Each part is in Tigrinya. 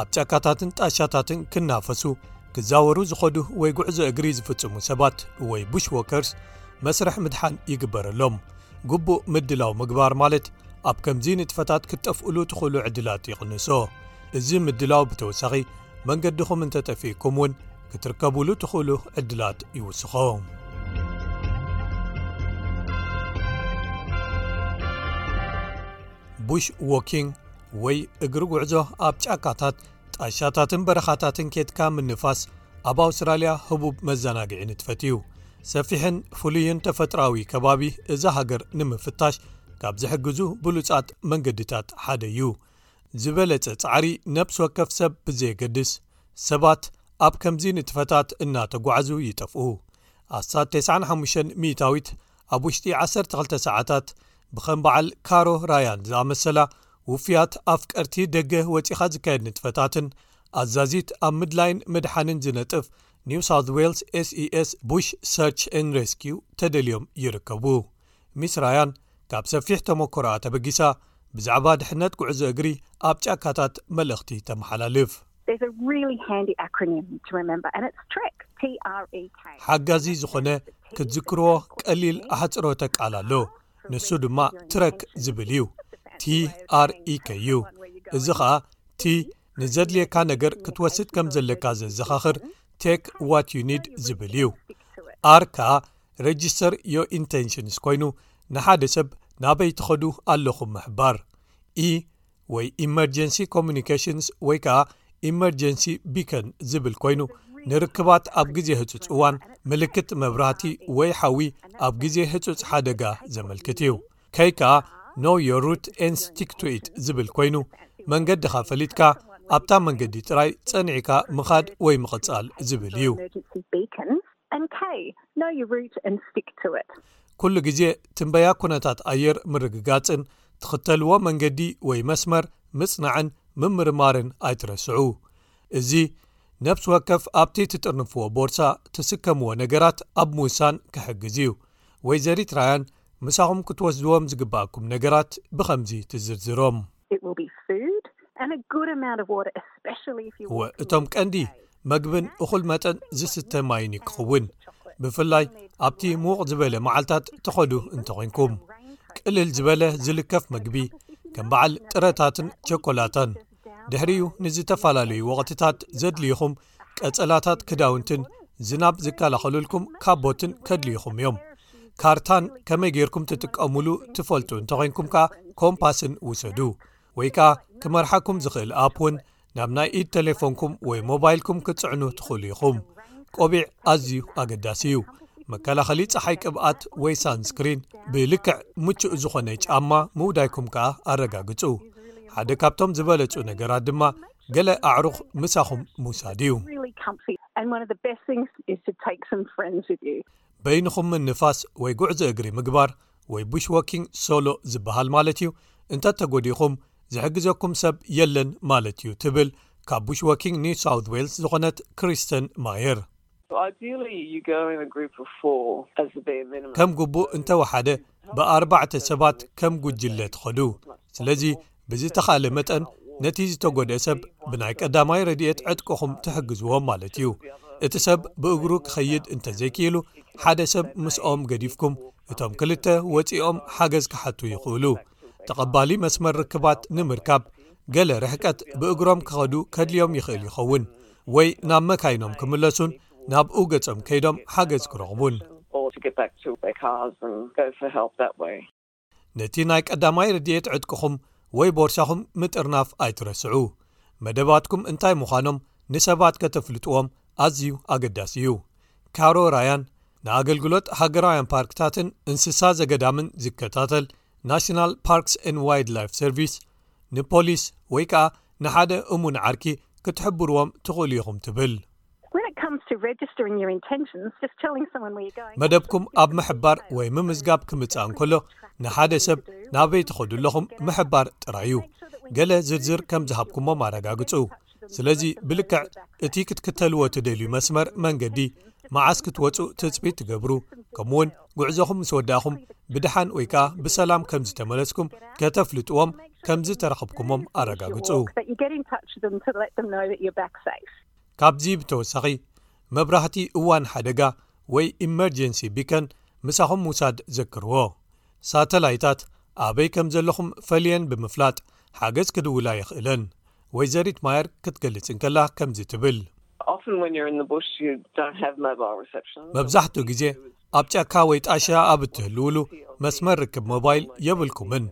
ኣብ ጫካታትን ጣሻታትን ክናፈሱ ክዛወሩ ዝኸዱ ወይ ጉዕዞ እግሪ ዝፍጽሙ ሰባት ወይ ቡሽ ዎከርስ መስርሕ ምድሓን ይግበረሎም ግቡእ ምድላው ምግባር ማለት ኣብ ከምዚ ንጥፈታት ክትጠፍእሉ ትኽእሉ ዕድላት ይቕንሶ እዚ ምድላው ብተወሳኺ መንገድኹም እንተጠፊእኩም እውን ክትርከብሉ ትኽእሉ ዕድላት ይውስኾ ቡሽ ዎኪንግ ወይ እግሪ ጕዕዞ ኣብ ጫካታት ጣሻታትን በረኻታትን ኬትካ ምንፋስ ኣብ ኣውስትራልያ ህቡብ መዘናግዒ ንትፈት እዩ ሰፊሕን ፍሉይን ተፈጥራዊ ከባቢ እዛ ሃገር ንምፍታሽ ካብ ዝሕግዙ ብሉጻት መንገድታት ሓደ እዩ ዝበለጸ ጻዕሪ ነብሲ ወከፍ ሰብ ብዘየገድስ ሰባት ኣብ ከምዚ ንጥፈታት እናተጓዕዙ ይጠፍኡ ኣስታት 95 ሚታዊት ኣብ ውሽጢ ዓሰርተ ክልተ ሰዓታት ብከም በዓል ካሮ ራያን ዝኣመሰላ ውፍያት ኣፍቀርቲ ደገ ወጺኻ ዝካየድ ንጥፈታትን ኣዛዚት ኣብ ምድላይን መድሓንን ዝነጥፍ ኒው ሳውት ዌልስ ses ቡሽ ሰርች ን ሬስኪው ተደልዮም ይርከቡ ሚስ ራያን ካብ ሰፊሕ ተመኮሮኣ ተበጊሳ ብዛዕባ ድሕነት ጉዕዞ እግሪ ኣብ ጫካታት መልእኽቲ ተመሓላልፍ ሓጋዚ ዝኾነ ክትዝክርዎ ቀሊል ኣሕጽሮተ ቃል ኣሎ ንሱ ድማ ትረክ ዝብል እዩ tራk እዩ እዚ ኸኣ ቲ ንዘድልየካ ነገር ክትወስድ ከም ዘለካ ዘዘኻኽር ቴክ ዋት ዩኒድ ዝብል እዩ ኣር ከኣ ረጅስተር ዮ ኢንቴንሽንስ ኮይኑ ንሓደ ሰብ ናበይ ትኸዱ ኣለኹም ምሕባር ወይ ኢመርጀንሲ ኮሙኒኬሽንስ ወይ ከኣ ኢመርጀንሲ ቢከን ዝብል ኮይኑ ንርክባት ኣብ ግዜ ህጹጽ እዋን ምልክት መብራህቲ ወይ ሓዊ ኣብ ግዜ ህጹጽ ሓደጋ ዘመልክት እዩ ከይ ከኣ ኖ ዮር ሩት ኤንስቲክትት ዝብል ኮይኑ መንገድኻ ፈሊጥካ ኣብታ መንገዲ ጥራይ ጸኒዕካ ምኻድ ወይ ምቕጻል ዝብል እዩ ኩሉ ግዜ ትንበያ ኩነታት ኣየር ምርግጋጽን ትኽተልዎ መንገዲ ወይ መስመር ምጽናዕን ምምርማርን ኣይትረስዑ እዚ ነብሲ ወከፍ ኣብቲ ትጥርንፍዎ ቦርሳ ትስከምዎ ነገራት ኣብ ምውሳን ክሕግዝ እዩ ወይዘሪት ራያን ምሳኹም ክትወስድዎም ዝግብኣኩም ነገራት ብኸምዚ ትዝርዝሮም። እወ፣ እቶም ቀንዲ መግብን እኹል መጠን ዝስተ ማይን እዩ ክኽውን፣ ብፍላይ ኣብቲ ምዉቕ ዝበለ መዓልታት ተኸዱ እንተ ዄንኩም። ቅልል ዝበለ ዝልከፍ መግቢ ከም በዓል ጥረታትን ቸኮላታን ድሕሪኡ ንዝተፈላለዩ ወቕትታት ዘድልዩኹም ቀጸላታት ክዳውንትን ዝናብ ዝከላኸሉልኩም ካቦትን ከድልይኹም እዮም ካርታን ከመይ ጌርኩም ትጥቀምሉ ትፈልጡ እንተ ዄንኩም ከኣ ኮምፓስን ውሰዱ ወይ ከኣ ክመርሓኩም ዝኽእል ኣፕ እውን ናብ ናይ ኢድ ተሌፎንኩም ወይ ሞባይልኩም ክትጽዕኑ ትኽእሉ ኢኹም ቆቢዕ ኣዝዩ ኣገዳሲ እዩ መከላኸሊ ፀሓይ ቅብኣት ወይ ሳንስክሪን ብልክዕ ምቹእ ዝኾነ ጫማ ምውዳይኩም ከኣ ኣረጋግጹ ሓደ ካብቶም ዝበለጹ ነገራት ድማ ገለ ኣዕሩኽ ምሳኹም ምውሳድ እዩ። በይንኹም ንፋስ ወይ ጉዕዞ እግሪ ምግባር ወይ ቡሽ ዎኪንግ ሶሎ ዝበሃል ማለት እዩ እንተ ተጎዲእኹም ዝሕግዘኩም ሰብ የለን ማለት እዩ ትብል ካብ ቡሽ ዎኪንግ ኒው ሳውት ዌልስ ዝኾነት ክሪስተን ማየር። ከም ግቡእ እንተ ወሓደ ብኣርባዕተ ሰባት ከም ጕጅለ ትኸዱ ስለዚ ብዝተኻእለ መጠን ነቲ ዝተጐድአ ሰብ ብናይ ቀዳማይ ረድኤት ዕጥቅኹም ትሕግዝዎም ማለት እዩ እቲ ሰብ ብእግሩ ክኸይድ እንተ ዘይክኢሉ ሓደ ሰብ ምስኦም ገዲፍኩም እቶም ክልተ ወጺኦም ሓገዝ ክሓቱ ይኽእሉ ተቐባሊ መስመር ርክባት ንምርካብ ገለ ርሕቀት ብእግሮም ክኸዱ ከድልዮም ይኽእል ይኸውን ወይ ናብ መካይኖም ክምለሱን ናብኡ ገጾም ከይዶም ሓገዝ ክረኽቡን። ነቲ ናይ ቀዳማይ ርድኤት ዕጥቅኹም ወይ ቦርሳኹም ምጥርናፍ ኣይትረስዑ። መደባትኩም እንታይ ምዃኖም ንሰባት ከተፍልጥዎም ኣዝዩ ኣገዳሲ እዩ። ካሮ ራያን፣ ንኣገልግሎት ሃገራውያን ፓርክታትን እንስሳ ዘገዳምን ዝከታተል ናሽናል ፓርክስ ኤንድ ዋይልድላይፍ ሰርቪስ፣ ንፖሊስ ወይ ከኣ ንሓደ እሙን ዓርኪ ክትሕብርዎም ትኽእሉ ኢኹም ትብል። መደብኩም ኣብ ምሕባር ወይ ምምዝጋብ ክምጻእ እንከሎ ንሓደ ሰብ ናበይ ትኸዱ ኣለኹም ምሕባር ጥራይ እዩ። ገለ ዝርዝር ከም ዝሃብኩሞም ኣረጋግጹ። ስለዚ ብልክዕ እቲ ክትክተልዎ እትደልዩ መስመር መንገዲ መዓስ ክትወፁ ትፅቢት ትገብሩ ከምኡ ውን ጉዕዞኹም ምስ ወዳእኹም ብድሓን ወይ ከዓ ብሰላም ከም ዝተመለስኩም ከተፍልጥዎም ከምዝተረኽብኩሞም ኣረጋግፁ ካብዚ ብተወሳኺ መብራህቲ እዋን ሓደጋ ወይ ኢመርጀንሲ ቢከን ምሳኹም ምውሳድ ዘክርዎ ሳተላይታት ኣበይ ከም ዘለኹም ፈልየን ብምፍላጥ ሓገዝ ክድውላ ይኽእለን ወይዘሪት ማየር ክትገልጽ እንከላ ከምዚ ትብል። መብዛሕትኡ ግዜ ኣብ ጫካ ወይ ጣሻ ኣብ እትህልውሉ መስመር ርክብ ሞባይል የብልኩምን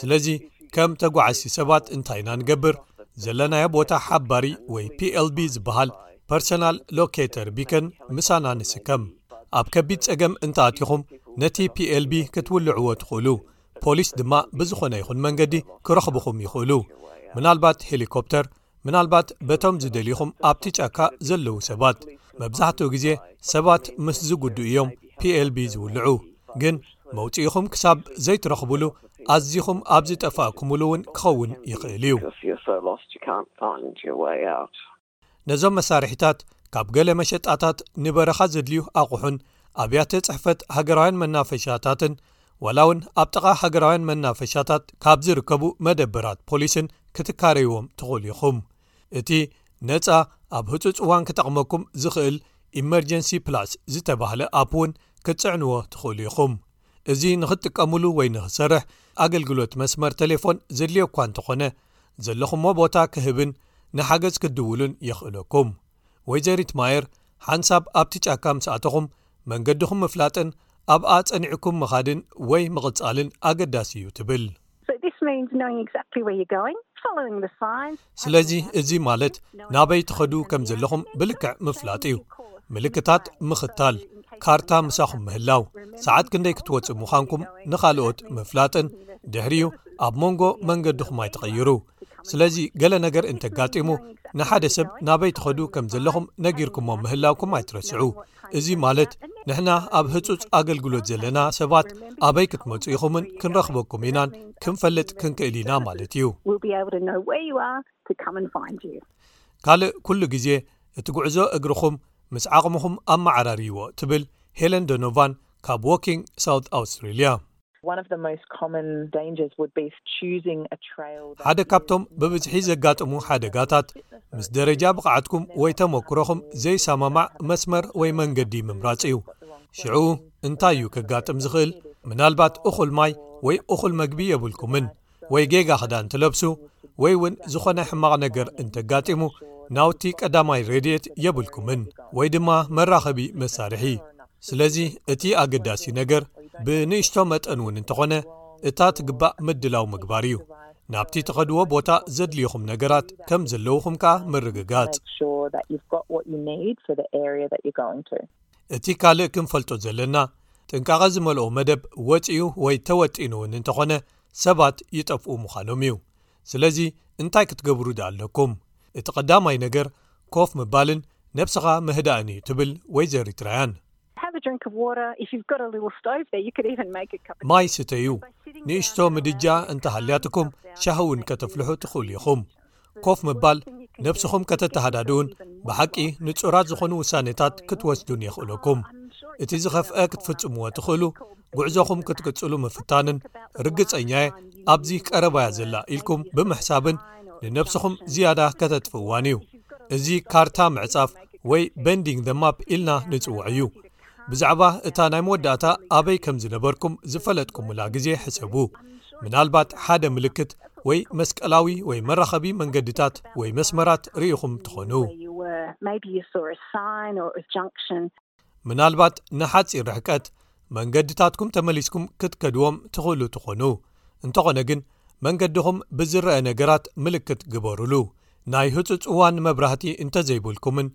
ስለዚ ከም ተጓዓዝቲ ሰባት እንታይ ኢና ንገብር ዘለናዮ ቦታ ሓባሪ ወይ plb ዝበሃል ፐርሰናል ሎከተር ቢከን ምሳና ንስከም ኣብ ከቢድ ጸገም እንተኣቲኹም ነቲ plb ክትውልዕዎ ትኽእሉ ፖሊስ ድማ ብዝኾነ ይኹን መንገዲ ክረኽብኹም ይኽእሉ፣ ምናልባት ሄሊኮፕተር፣ ምናልባት በቶም ዝደልዩኹም ኣብቲ ጫካ ዘለዉ ሰባት። መብዛሕትኡ ግዜ ሰባት ምስ ዝጉድኡ እዮም ፒኤልቢ ዝውልዑ፣ ግን መውጽኢኹም ክሳብ ዘይትረኽብሉ ኣዚኹም ኣብ ዝጠፋእኩምሉ'ውን ክኸውን ይኽእል'ዩ። ነዞም መሳርሒታት ካብ ገለ መሸጣታት ንበረኻ ዘድልዩ ኣቑሑን ኣብያተ ጽሕፈት ሃገራውያን መናፈሻታትን ዋላ እውን ኣብ ጠቓ ሃገራውያን መናፈሻታት ካብ ዝርከቡ መደበራት ፖሊስን ክትካረይዎም ትኽእሉ ኢኹም እቲ ነፃ ኣብ ህፁፅ እዋን ክጠቕመኩም ዝኽእል ኢመርጀንሲ ፕላስ ዝተባህለ ኣፕ እውን ክትፅዕንዎ ትኽእሉ ኢኹም እዚ ንኽትጥቀምሉ ወይ ንኽሰርሕ ኣገልግሎት መስመር ተሌፎን ዘድልዮ እኳ እንተኾነ ዘለኹሞ ቦታ ክህብን ንሓገዝ ክትድውሉን የኽእለኩም ወይዘሪት ማየር ሓንሳብ ኣብቲ ጫካ ምስ ኣተኹም መንገድኹም ምፍላጥን ኣብኣ ጸኒዕኩም ምኻድን ወይ ምቕጻልን ኣገዳሲ እዩ ትብል ስለዚ እዚ ማለት ናበይ ትኸዱ ከም ዘለኹም ብልክዕ ምፍላጥ እዩ ምልክታት ምኽታል ካርታ ምሳኹም ምህላው ሰዓት ክንደይ ክትወፁ ምዃንኩም ንኻልኦት ምፍላጥን ድሕሪኡ ኣብ መንጎ መንገድኹም ኣይትቐይሩ ስለዚ ገለ ነገር እንተጋጢሙ ንሓደ ሰብ ናበይ ትኸዱ ከም ዘለኹም ነጊርኩሞ ምህላውኩም ኣይትረስዑ እዚ ማለት ንሕና ኣብ ህጹጽ ኣገልግሎት ዘለና ሰባት ኣበይ ክትመጹ ኢኹምን ክንረኽበኩም ኢናን ክንፈልጥ ክንክእል ኢና ማለት እዩ ካልእ ኩሉ ግዜ እቲ ጉዕዞ እግርኹም ምስ ዓቕምኹም ኣመዓራርይዎ ትብል ሄለን ደኖቫን ካብ ዎኪንግ ሳውት ኣውስትራልያ ሓደ ካብቶም ብብዝሒ ዘጋጥሙ ሓደጋታት ምስ ደረጃ ብቕዓትኩም ወይ ተመክሮኹም ዘይሰማማዕ መስመር ወይ መንገዲ ምምራጽ እዩ ሽዑ እንታይ እዩ ከጋጥም ዝኽእል ምናልባት እኹል ማይ ወይ እኹል መግቢ የብልኩምን ወይ ጌጋ ክዳን ትለብሱ ወይ እውን ዝኾነ ሕማቕ ነገር እንተጋጢሙ ናውቲ ቀዳማይ ሬድት የብልኩምን ወይ ድማ መራኸቢ መሳርሒ ስለዚ እቲ ኣገዳሲ ነገር ብንእሽቶ መጠን እውን እንተኾነ እታ ትግባእ ምድላው ምግባር እዩ ናብቲ ተኸድዎ ቦታ ዘድልኹም ነገራት ከም ዘለዉኹም ከኣ ምርግጋጽ እቲ ካልእ ክንፈልጦ ዘለና ጥንቃቐ ዝመልኦ መደብ ወጺኡ ወይ ተወጢኑ እውን እንተኾነ ሰባት ይጠፍኡ ምዃኖም እዩ ስለዚ እንታይ ክትገብሩ ድኣ ኣለኩም እቲ ቀዳማይ ነገር ኮፍ ምባልን ነብስኻ ምህዳእን እዩ ትብል ወይዘሪት ራያን። ማይ ስተዩ ንእሽቶ ምድጃ እንተሃልያትኩም ሻሂ እውን ከተፍልሑ ትኽእሉ ኢኹም ኮፍ ምባል ነብስኹም ከተተሃዳድኡን ብሓቂ ንጹራት ዝኾኑ ውሳኔታት ክትወስዱን የኽእለኩም እቲ ዝኸፍአ ክትፍጽምዎ ትኽእሉ ጉዕዞኹም ክትቅጽሉ ምፍታንን ርግጸኛየ ኣብዚ ቀረባያ ዘላ ኢልኩም ብምሕሳብን ንነብስኹም ዝያዳ ከተጥፍእዋን እዩ እዚ ካርታ ምዕጻፍ ወይ በንዲንግ ዘማፕ ኢልና ንጽውዕ እዩ ብዛዕባ እታ ናይ መወዳእታ ኣበይ ከም ዝነበርኩም ዝፈለጥኩምላ ግዜ ሕሰቡ። ምናልባት ሓደ ምልክት ወይ መስቀላዊ ወይ መራኸቢ መንገድታት ወይ መስመራት ርኢኹም ትዀኑ። ምናልባት ንሓጺር ርሕቀት መንገድታትኩም ተመሊስኩም ክትከድዎም ትኽእሉ ትዀኑ፣ እንተዀነ ግን መንገድኹም ብዝረኣ ነገራት ምልክት ግበሩሉ። ናይ ህጹጽ እዋን መብራህቲ እንተ ዘይብልኩምን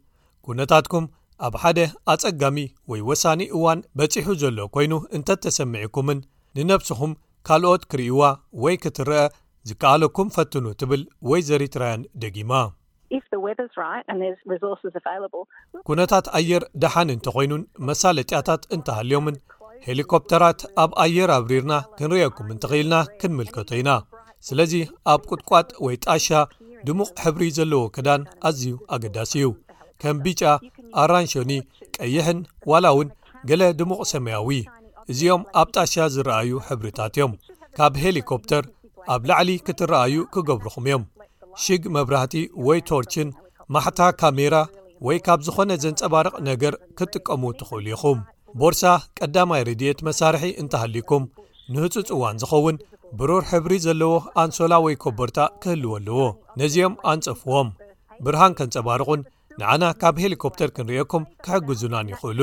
ኩነታትኩም ኣብ ሓደ ኣጸጋሚ ወይ ወሳኒ እዋን በጺሑ ዘሎ ኮይኑ እንተተሰሚዕኩምን ንነብስኹም ካልኦት ክርእይዋ ወይ ክትረኣ ዝከኣለኩም ፈትኑ ትብል ወይዘሪት ራያን ደጊማ። ኩነታት ኣየር ደሓን እንተኾይኑን መሳለጥያታት እንተሃልዮምን ሄሊኮፕተራት ኣብ ኣየር ኣብሪርና ክንርእየኩም እንተኽኢልና ክንምልከቶ ኢና። ስለዚ ኣብ ቁጥቋጥ ወይ ጣሻ ድሙቕ ሕብሪ ዘለዎ ክዳን ኣዝዩ ኣገዳሲ እዩ ከም ቢጫ ኣራንሾኒ ቀይሕን ዋላ እውን ገለ ድሙቕ ሰመያዊ እዚኦም ኣብ ጣሻ ዝረኣዩ ሕብርታት እዮም ካብ ሄሊኮፕተር ኣብ ላዕሊ ክትረኣዩ ክገብርኹም እዮም ሽግ መብራህቲ ወይ ቶርችን ማሕታ ካሜራ ወይ ካብ ዝኾነ ዘንፀባርቕ ነገር ክትጥቀሙ ትኽእሉ ኢኹም ቦርሳ ቀዳማይ ርድት መሳርሒ እንተሃልኩም ንህፁፅ እዋን ዝኸውን ብሩር ሕብሪ ዘለዎ ኣንሶላ ወይ ኮቦርታ ክህልዎ ኣለዎ ነዚኦም ኣንፀፍዎም ብርሃን ከንፀባርቑን ንዓና ካብ ሄሊኮፕተር ክንርእኩም ክሕግዙናን ይኽእሉ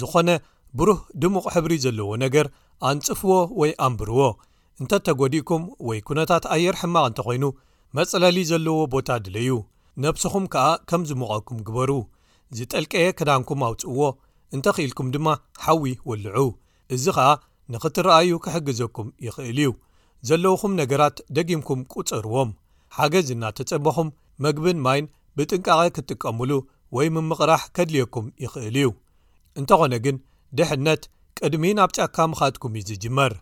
ዝኾነ ብሩህ ድሙቕ ሕብሪ ዘለዎ ነገር ኣንፅፍዎ ወይ ኣንብርዎ እንተ ተጐዲእኩም ወይ ኵነታት ኣየር ሕማቕ እንተ ዀይኑ፣ መጽለሊ ዘለዎ ቦታ ድለዩ፣ ነብስኹም ከኣ ከም ዚሞቐኩም ግበሩ። ዝጠልቀየ ክዳንኩም ኣውጽእዎ፣ እንተ ኽኢልኩም ድማ ሓዊ ወልዑ፣ እዚ ኸኣ ንኽትረኣዩ ኺሕግዘኩም ይኽእል እዩ። ዘለዉኹም ነገራት ደጊምኩም ቍጸርዎም። ሓገዝ እናተጸበኹም ምግብን ማይን ብጥንቃቐ ክትጥቀሙሉ ወይ ምምቕራሕ ከድልየኩም ይኽእል እዩ። እንተዀነ ግን፣ ድሕነት ቅድሚ ናብ ጫካ ምኻድኩም እዩ ዚጅመር።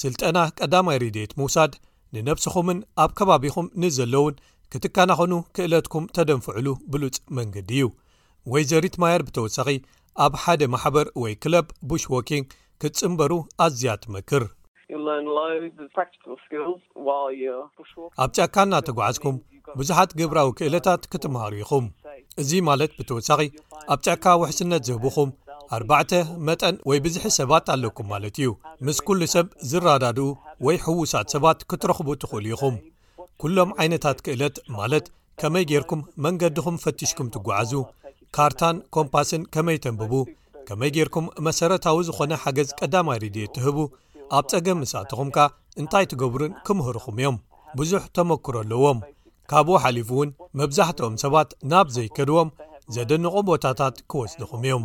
ስልጠና ቀዳማይ ርድት ምውሳድ ንነብስኹምን ኣብ ከባቢኹም ንዘለዉን ክትከናኸኑ ክእለትኩም ተደንፍዕሉ ብሉፅ መንገዲ እዩ ወይዘሪት ማየር ብተወሳኺ ኣብ ሓደ ማሕበር ወይ ክለብ ቡሽ ዎኪንግ ክትፅምበሩ ኣዝያ ትመክር ኣብ ጫካ እናተጓዓዝኩም ብዙሓት ግብራዊ ክእለታት ክትምሃሩ ኢኹም እዚ ማለት ብተወሳኺ ኣብ ጥዕካ ውሕስነት ዝህብኹም ኣርባዕተ መጠን ወይ ብዝሒ ሰባት ኣለኩም ማለት እዩ ምስ ኩሉ ሰብ ዝረዳድኡ ወይ ሕዉሳት ሰባት ክትረኽቡ ትኽእሉ ኢኹም ኩሎም ዓይነታት ክእለት ማለት ከመይ ጌርኩም መንገድኹም ፈትሽኩም ትጓዓዙ ካርታን ኮምፓስን ከመይ ተንብቡ ከመይ ጌርኩም መሰረታዊ ዝኾነ ሓገዝ ቀዳማይ ርድት ትህቡ ኣብ ጸገም ምስ ኣተኹም ከኣ እንታይ ትገብሩን ክምህርኹም እዮም ብዙሕ ተመክሮ ኣለዎም ካብኡ ሓሊፉ እውን መብዛሕትኦም ሰባት ናብ ዘይከድዎም ዘደንቑ ቦታታት ክወስድኹም እዮም።